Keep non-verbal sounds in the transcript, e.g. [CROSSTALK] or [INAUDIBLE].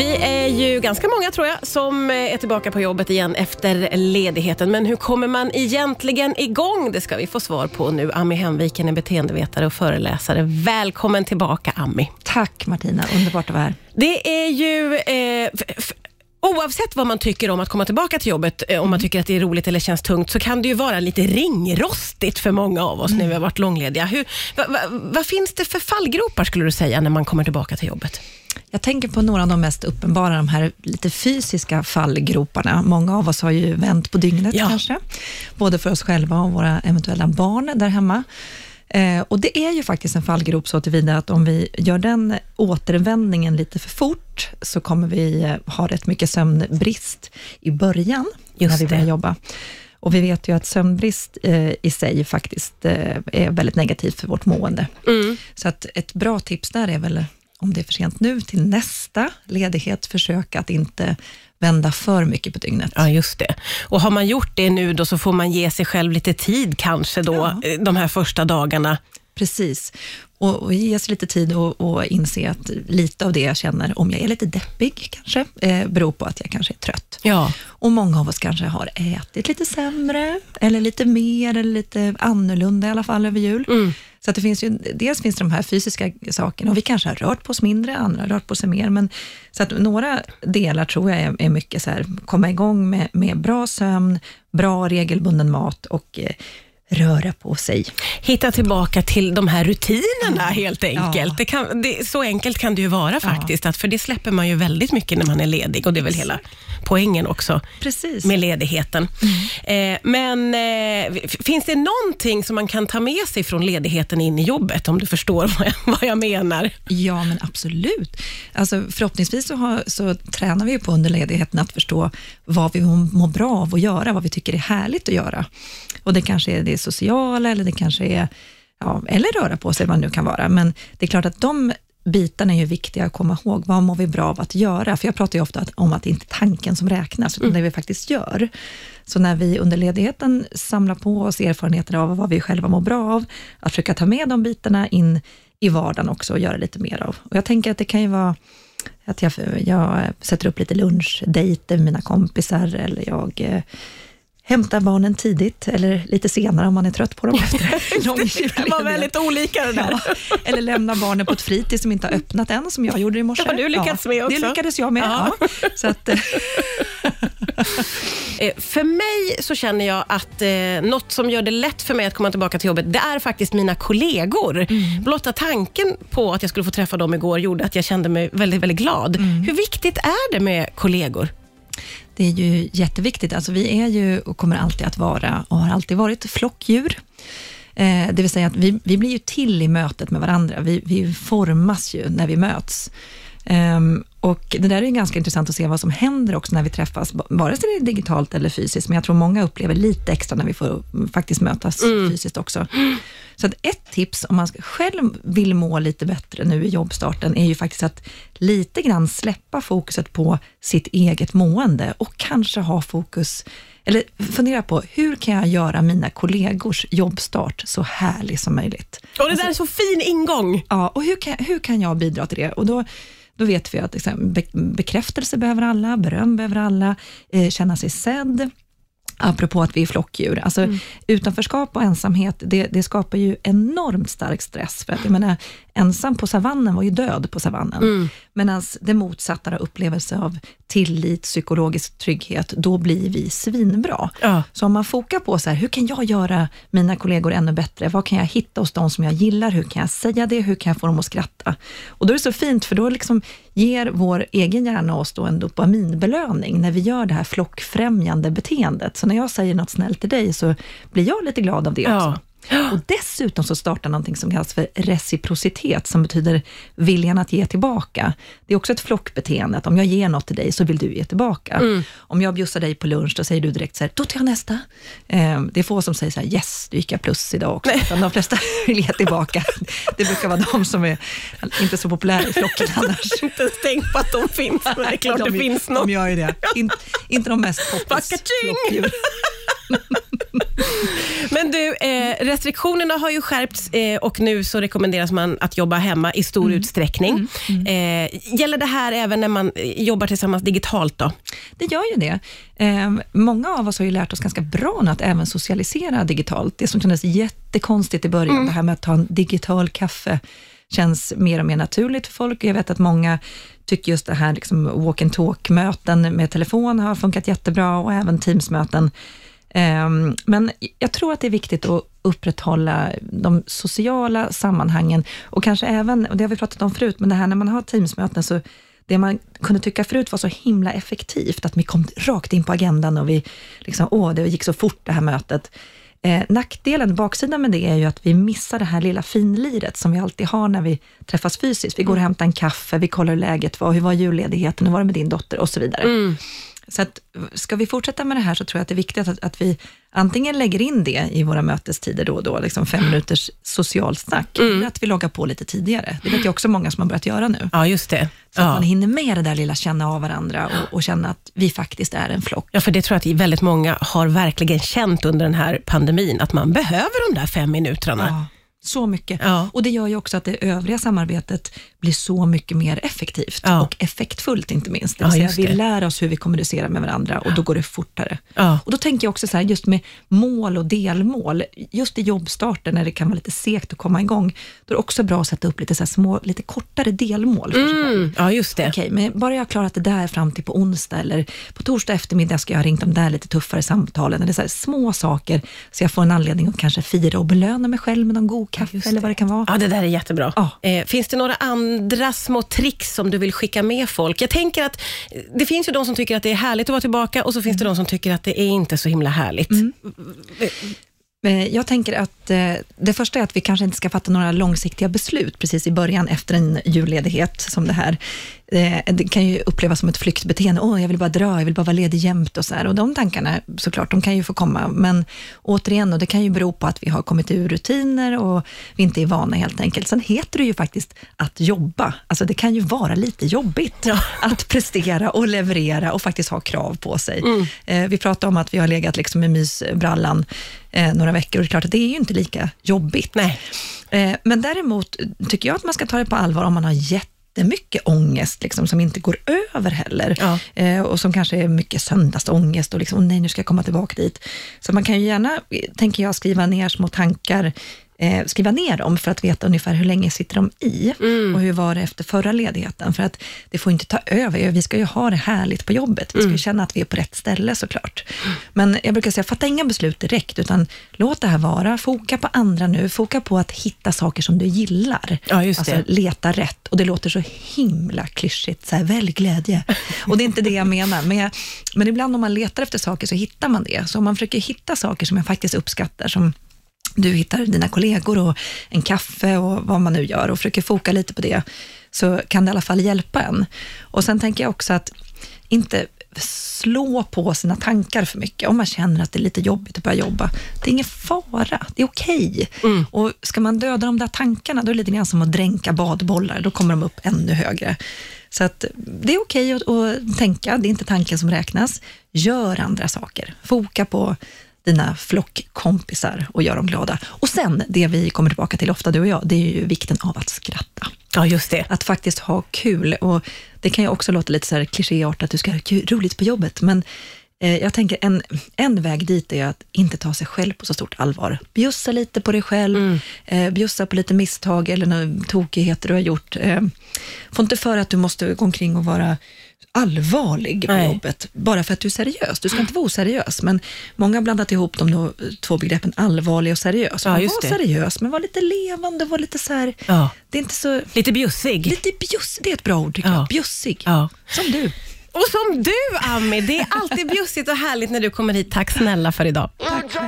Vi är ju ganska många tror jag som är tillbaka på jobbet igen efter ledigheten. Men hur kommer man egentligen igång? Det ska vi få svar på nu. Ami Hemviken är beteendevetare och föreläsare. Välkommen tillbaka Ami. Tack Martina, underbart att vara här. Det är ju... Eh, Oavsett vad man tycker om att komma tillbaka till jobbet, eh, om man tycker att det är roligt eller känns tungt, så kan det ju vara lite ringrostigt för många av oss när vi har varit långlediga. Hur, va, va, vad finns det för fallgropar skulle du säga när man kommer tillbaka till jobbet? Jag tänker på några av de mest uppenbara, de här lite fysiska fallgroparna. Många av oss har ju vänt på dygnet Ja. kanske, både för oss själva och våra eventuella barn där hemma. Eh, och det är ju faktiskt en fallgrop så tillvida att om vi gör den återvändningen lite för fort, så kommer vi eh, ha rätt mycket sömnbrist i början, Just när vi det. börjar jobba. Och vi vet ju att sömnbrist eh, i sig faktiskt eh, är väldigt negativt för vårt mående. Mm. Så att ett bra tips där är väl, om det är för sent nu, till nästa ledighet, försöka att inte vända för mycket på dygnet. Ja, just det. Och har man gjort det nu då så får man ge sig själv lite tid kanske då, Ja. eh, de här första dagarna. Precis. Och, och ge sig lite tid och, och inse att lite av det jag känner, om jag är lite deppig kanske, eh, beror på att jag kanske är trött. Ja, Och många av oss kanske har ätit lite sämre, eller lite mer, eller lite annorlunda i alla fall över jul. Mm. Så att det finns ju, dels finns det de här fysiska sakerna, och vi kanske har rört på oss mindre, andra har rört på sig mer, men så att några delar tror jag är, är mycket så här, komma igång med, med bra sömn, bra regelbunden mat och eh, röra på sig. hitta tillbaka till de här rutinerna helt enkelt. Ja. Det kan, det, så enkelt kan det ju vara faktiskt, att för det släpper man ju väldigt mycket när man är ledig och det är väl hela poängen också Precis. med ledigheten. Eh, men eh, finns det någonting som man kan ta med sig från ledigheten in i jobbet, om du förstår [LAUGHS] vad jag, vad jag menar? Ja, men absolut. Alltså, förhoppningsvis så, har, så tränar vi på under ledigheten att förstå vad vi mår bra av att göra, vad vi tycker är härligt att göra. Och det kanske är det sociala, eller det kanske är, ja, eller röra på sig, vad det nu kan vara. Men det är klart att de bitarna är ju viktiga att komma ihåg. Vad mår vi bra av att göra? För jag pratar ju ofta om att det inte är tanken som räknas, utan det vi faktiskt gör. Så när vi under ledigheten samlar på oss erfarenheter av vad vi själva mår bra av, att försöka ta med de bitarna in i vardagen också och göra lite mer av. Och jag tänker att det kan ju vara att jag, jag sätter upp lite lunchdejter med mina kompisar, eller jag hämtar barnen tidigt, eller lite senare om man är trött på dem [LAUGHS] efter lång Det var julledighet. väldigt olika det där. Ja, eller lämna barnen på ett fritids som inte har öppnat än, som jag gjorde i morse. Det har du lyckats med också. Det lyckades jag med. Ja. Ja. Så att, eh, [LAUGHS] Eh, För mig så känner jag att eh, något som gör det lätt för mig att komma tillbaka till jobbet, det är faktiskt mina kollegor. Mm. Blotta tanken på att jag skulle få träffa dem igår gjorde att jag kände mig väldigt, väldigt glad. Mm. Hur viktigt är det med kollegor? Det är ju jätteviktigt. Alltså vi är ju och kommer alltid att vara och har alltid varit flockdjur. Eh, det vill säga att vi, vi blir ju till i mötet med varandra. Vi, vi formas ju när vi möts. Ehm, och det där är ju ganska intressant att se vad som händer också när vi träffas, vare sig det är digitalt eller fysiskt, men jag tror många upplever lite extra när vi får mm, faktiskt mötas fysiskt också. Så att ett tips om man själv vill må lite bättre nu i jobbstarten, är ju faktiskt att lite grann släppa fokuset på sitt eget mående och kanske ha fokus, eller fundera på, hur kan jag göra mina kollegors jobbstart så härlig som möjligt? Och det där är så fin ingång. Ja, och hur kan, hur kan jag bidra till det? Och då, då vet vi att be, bekräftelse behöver alla, beröm behöver alla, eh, känna sig sedd. Apropå att vi är flockdjur. Alltså, Utanförskap och ensamhet, det, det skapar ju enormt stark stress. För att, jag menar, ensam på savannen var ju död på savannen. Medan det motsatta, upplevelse av tillit, psykologisk trygghet, då blir vi svinbra. Ja. Så om man fokar på så här, hur kan jag göra mina kollegor ännu bättre? Vad kan jag hitta hos de som jag gillar? Hur kan jag säga det? Hur kan jag få dem att skratta? Och då är det så fint, för då liksom ger vår egen hjärna oss då en dopaminbelöning när vi gör det här flockfrämjande beteendet. Så när jag säger något snällt till dig så blir jag lite glad av det Ja. också. Och dessutom så startar någonting som kallas för reciprocitet, som betyder viljan att ge tillbaka. Det är också ett flockbeteende, att om jag ger något till dig så vill du ge tillbaka. Om jag bjussar dig på lunch, då säger du direkt så här, då tar jag nästa. Eh, det är få som säger så här, yes, du gick jag plus idag också. Utan de flesta [LAUGHS] vill ge tillbaka. Det brukar vara de som är inte så populära i flocken [LAUGHS] annars. Inte ens tänkt på att de finns, men det är klart [LAUGHS] de, det finns något. De gör ju det. In, inte de mest poppis Backa-tjing! Men du, eh, restriktionerna har ju skärpts eh, och nu så rekommenderas man att jobba hemma i stor utsträckning. Eh, gäller det här även när man eh, jobbar tillsammans digitalt då? Det gör ju det. Eh, många av oss har ju lärt oss ganska bra nu att även socialisera digitalt. Det som kändes jättekonstigt i början, det här med att ta en digital kaffe, känns mer och mer naturligt för folk. Jag vet att många tycker just det här liksom walk and talk-möten med telefon har funkat jättebra och även Teams-möten. Ehm, men jag tror att det är viktigt att upprätthålla de sociala sammanhangen och kanske även, och det har vi pratat om förut, men det här när man har Teamsmöten, så det man kunde tycka förut var så himla effektivt, att vi kom rakt in på agendan och vi liksom, åh, det gick så fort det här mötet. Eh, nackdelen, baksidan med det är ju att vi missar det här lilla finliret som vi alltid har när vi träffas fysiskt. Vi går och hämtar en kaffe, vi kollar hur läget var, hur var julledigheten, hur var det med din dotter och så vidare. Mm. Så att, ska vi fortsätta med det här så tror jag att det är viktigt att, att vi antingen lägger in det i våra mötestider då och då, liksom fem minuters socialsnack, eller att vi loggar på lite tidigare. Det vet jag också många som har börjat göra nu. Ja, just det. Så att Ja. man hinner med det där lilla känna av varandra och, och känna att vi faktiskt är en flock. Ja, för det tror jag att väldigt många har verkligen känt under den här pandemin, att man behöver de där fem minuterna. Ja, så mycket. Ja. Och det gör ju också att det övriga samarbetet blir så mycket mer effektivt Ja. och effektfullt inte minst. Det Ja, vill säga just vi lär oss hur vi kommunicerar med varandra och då går det fortare. Ja. Och då tänker jag också så här, just med mål och delmål, just i jobbstarten när det kan vara lite segt att komma igång, då är det också bra att sätta upp lite, så små, lite kortare delmål. Mm, ja, just det. Okej, men bara jag har klarat det där fram till på onsdag eller på torsdag eftermiddag ska jag ha ringt de där lite tuffare samtalen. Eller så här, små saker så jag får en anledning att kanske fira och belöna mig själv med någon god kaffe eller vad det kan vara. Ja, det där är jättebra. Ja. Eh, finns det några andra små tricks som du vill skicka med folk? Jag tänker att eh, det finns ju de som tycker att det är härligt att vara tillbaka och så finns det de som tycker att det är inte så himla härligt. Eh, Jag tänker att eh, det första är att vi kanske inte ska fatta några långsiktiga beslut precis i början efter en julledighet som det här. Eh, Det kan ju upplevas som ett flyktbeteende. Åh, jag vill bara dra, jag vill bara vara ledig jämt och så här. Och de tankarna såklart, de kan ju få komma. Men återigen, och det kan ju bero på att vi har kommit ur rutiner och vi inte är vana helt enkelt. Sen heter det ju faktiskt att jobba. Alltså det kan ju vara lite jobbigt Ja. att prestera och leverera och faktiskt ha krav på sig. Eh, Vi pratade om att vi har legat liksom i mysbrallan eh, några veckor och det är klart att det är ju inte lika jobbigt. Nej. Men däremot tycker jag att man ska ta det på allvar om man har jättemycket ångest liksom, som inte går över heller. Ja. Eh, och som kanske är mycket söndagsångest och liksom, nej, nu ska jag komma tillbaka dit. Så man kan ju gärna, tänker jag, skriva ner små tankar Eh, skriva ner dem för att veta ungefär hur länge sitter de i och hur var det efter förra ledigheten. För att det får inte ta över. Vi ska ju ha det härligt på jobbet. Vi ska ju känna att vi är på rätt ställe såklart. Men jag brukar säga, fatta inga beslut direkt, utan låt det här vara. Foka på andra nu. Foka på att hitta saker som du gillar. Ja, just alltså, det. leta rätt. Och det låter så himla klyschigt, så här, välj glädje. Och det är inte det jag menar. Men, jag, men ibland om man letar efter saker så hittar man det. Så om man försöker hitta saker som jag faktiskt uppskattar, som du hittar dina kollegor och en kaffe och vad man nu gör och försöker foka lite på det, så kan det i alla fall hjälpa en. Och sen tänker jag också att inte slå på sina tankar för mycket. Om man känner att det är lite jobbigt att börja jobba, det är ingen fara. Det är okej. Och ska man döda de där tankarna, då är det lite grann som att dränka badbollar. Då kommer de upp ännu högre. Så att det är okej att, att tänka, det är inte tanken som räknas. Gör andra saker. Foka på dina flockkompisar och gör dem glada. Och sen, det vi kommer tillbaka till ofta, du och jag, det är ju vikten av att skratta. Ja, just det. Att faktiskt ha kul. Och det kan ju också låta lite så här klichéartat, att du ska ha roligt på jobbet, men eh, jag tänker en, en väg dit är att inte ta sig själv på så stort allvar. Bjussa lite på dig själv, eh, bjussa på lite misstag eller några tokigheter du har gjort. Eh, få inte för att du måste gå omkring och vara allvarlig på Nej. jobbet, bara för att du är seriös. Du ska inte vara oseriös, men många har blandat ihop de två begreppen allvarlig och seriös. Ja, var det. seriös, men var lite levande, var lite så här, Ja. det är inte så Lite bjussig. Lite bjussig, det är ett bra ord tycker Ja. jag. Bjussig. Ja. Som du. Och som du, Ami. Det är alltid bjussigt och härligt när du kommer hit. Tack snälla för idag. Tack själv.